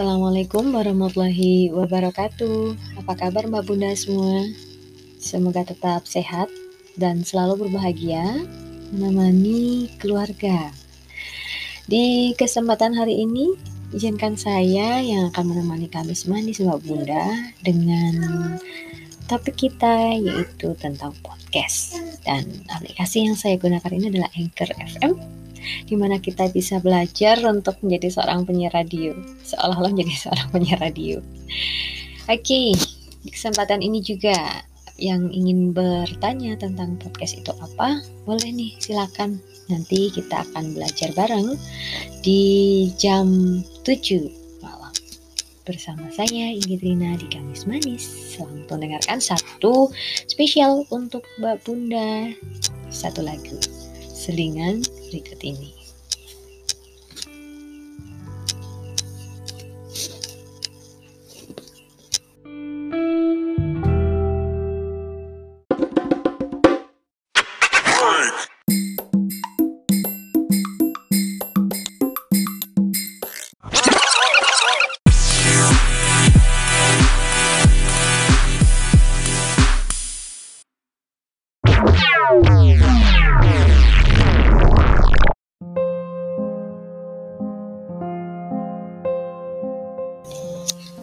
Assalamualaikum warahmatullahi wabarakatuh. Apa kabar Mbak Bunda semua? Semoga tetap sehat dan selalu berbahagia menemani keluarga. Di kesempatan hari ini, izinkan saya yang akan menemani Kamis Manis Mbak Bunda dengan topik kita yaitu tentang podcast. Dan aplikasi yang saya gunakan ini adalah Anchor FM di mana kita bisa belajar untuk menjadi seorang penyiar radio, seolah-olah menjadi seorang penyiar radio. Oke, di kesempatan ini juga yang ingin bertanya tentang podcast itu apa, boleh nih silakan. Nanti kita akan belajar bareng di jam 7 malam bersama saya Rina di Kamis Manis. Selamat mendengarkan satu spesial untuk Mbak Bunda. Satu lagu selingan berikut ini.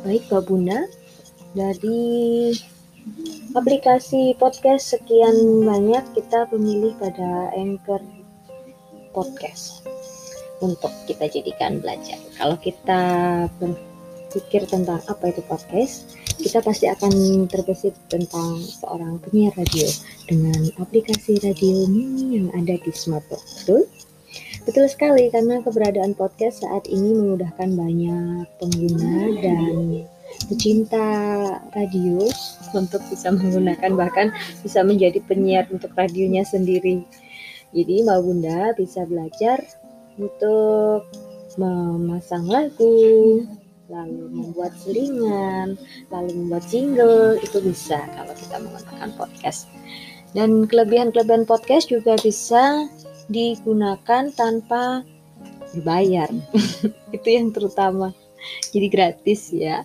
Baik Mbak Bunda, dari aplikasi podcast sekian banyak kita memilih pada Anchor Podcast untuk kita jadikan belajar. Kalau kita berpikir tentang apa itu podcast, kita pasti akan terbesit tentang seorang penyiar radio dengan aplikasi radio mini yang ada di smartphone. Betul? Betul sekali, karena keberadaan podcast saat ini memudahkan banyak pengguna dan pecinta radio untuk bisa menggunakan bahkan bisa menjadi penyiar untuk radionya sendiri. Jadi Mbak Bunda bisa belajar untuk memasang lagu, lalu membuat selingan, lalu membuat jingle, itu bisa kalau kita menggunakan podcast. Dan kelebihan-kelebihan podcast juga bisa digunakan tanpa berbayar. itu yang terutama. Jadi gratis ya.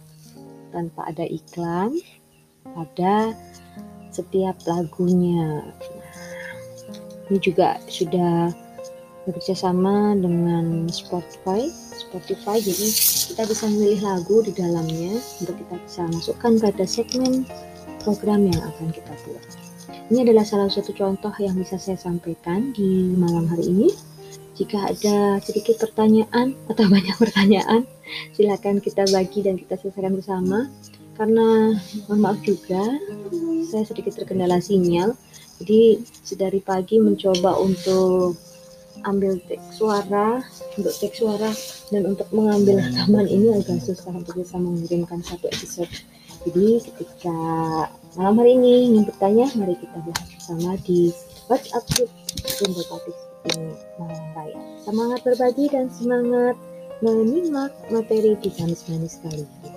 Tanpa ada iklan pada setiap lagunya. Ini juga sudah bekerja sama dengan Spotify. Spotify jadi kita bisa memilih lagu di dalamnya untuk kita bisa masukkan pada segmen program yang akan kita buat. Ini adalah salah satu contoh yang bisa saya sampaikan di malam hari ini. Jika ada sedikit pertanyaan atau banyak pertanyaan, silakan kita bagi dan kita selesaikan bersama. Karena mohon maaf juga, saya sedikit terkendala sinyal. Jadi sedari pagi mencoba untuk ambil teks suara, untuk teks suara dan untuk mengambil rekaman ini agak susah untuk bisa mengirimkan satu episode. Jadi ketika malam hari ini ingin bertanya, mari kita bahas bersama di WhatsApp group tadi ini Malang Raya. Semangat berbagi dan semangat menyimak materi di Kamis Manis kali ini.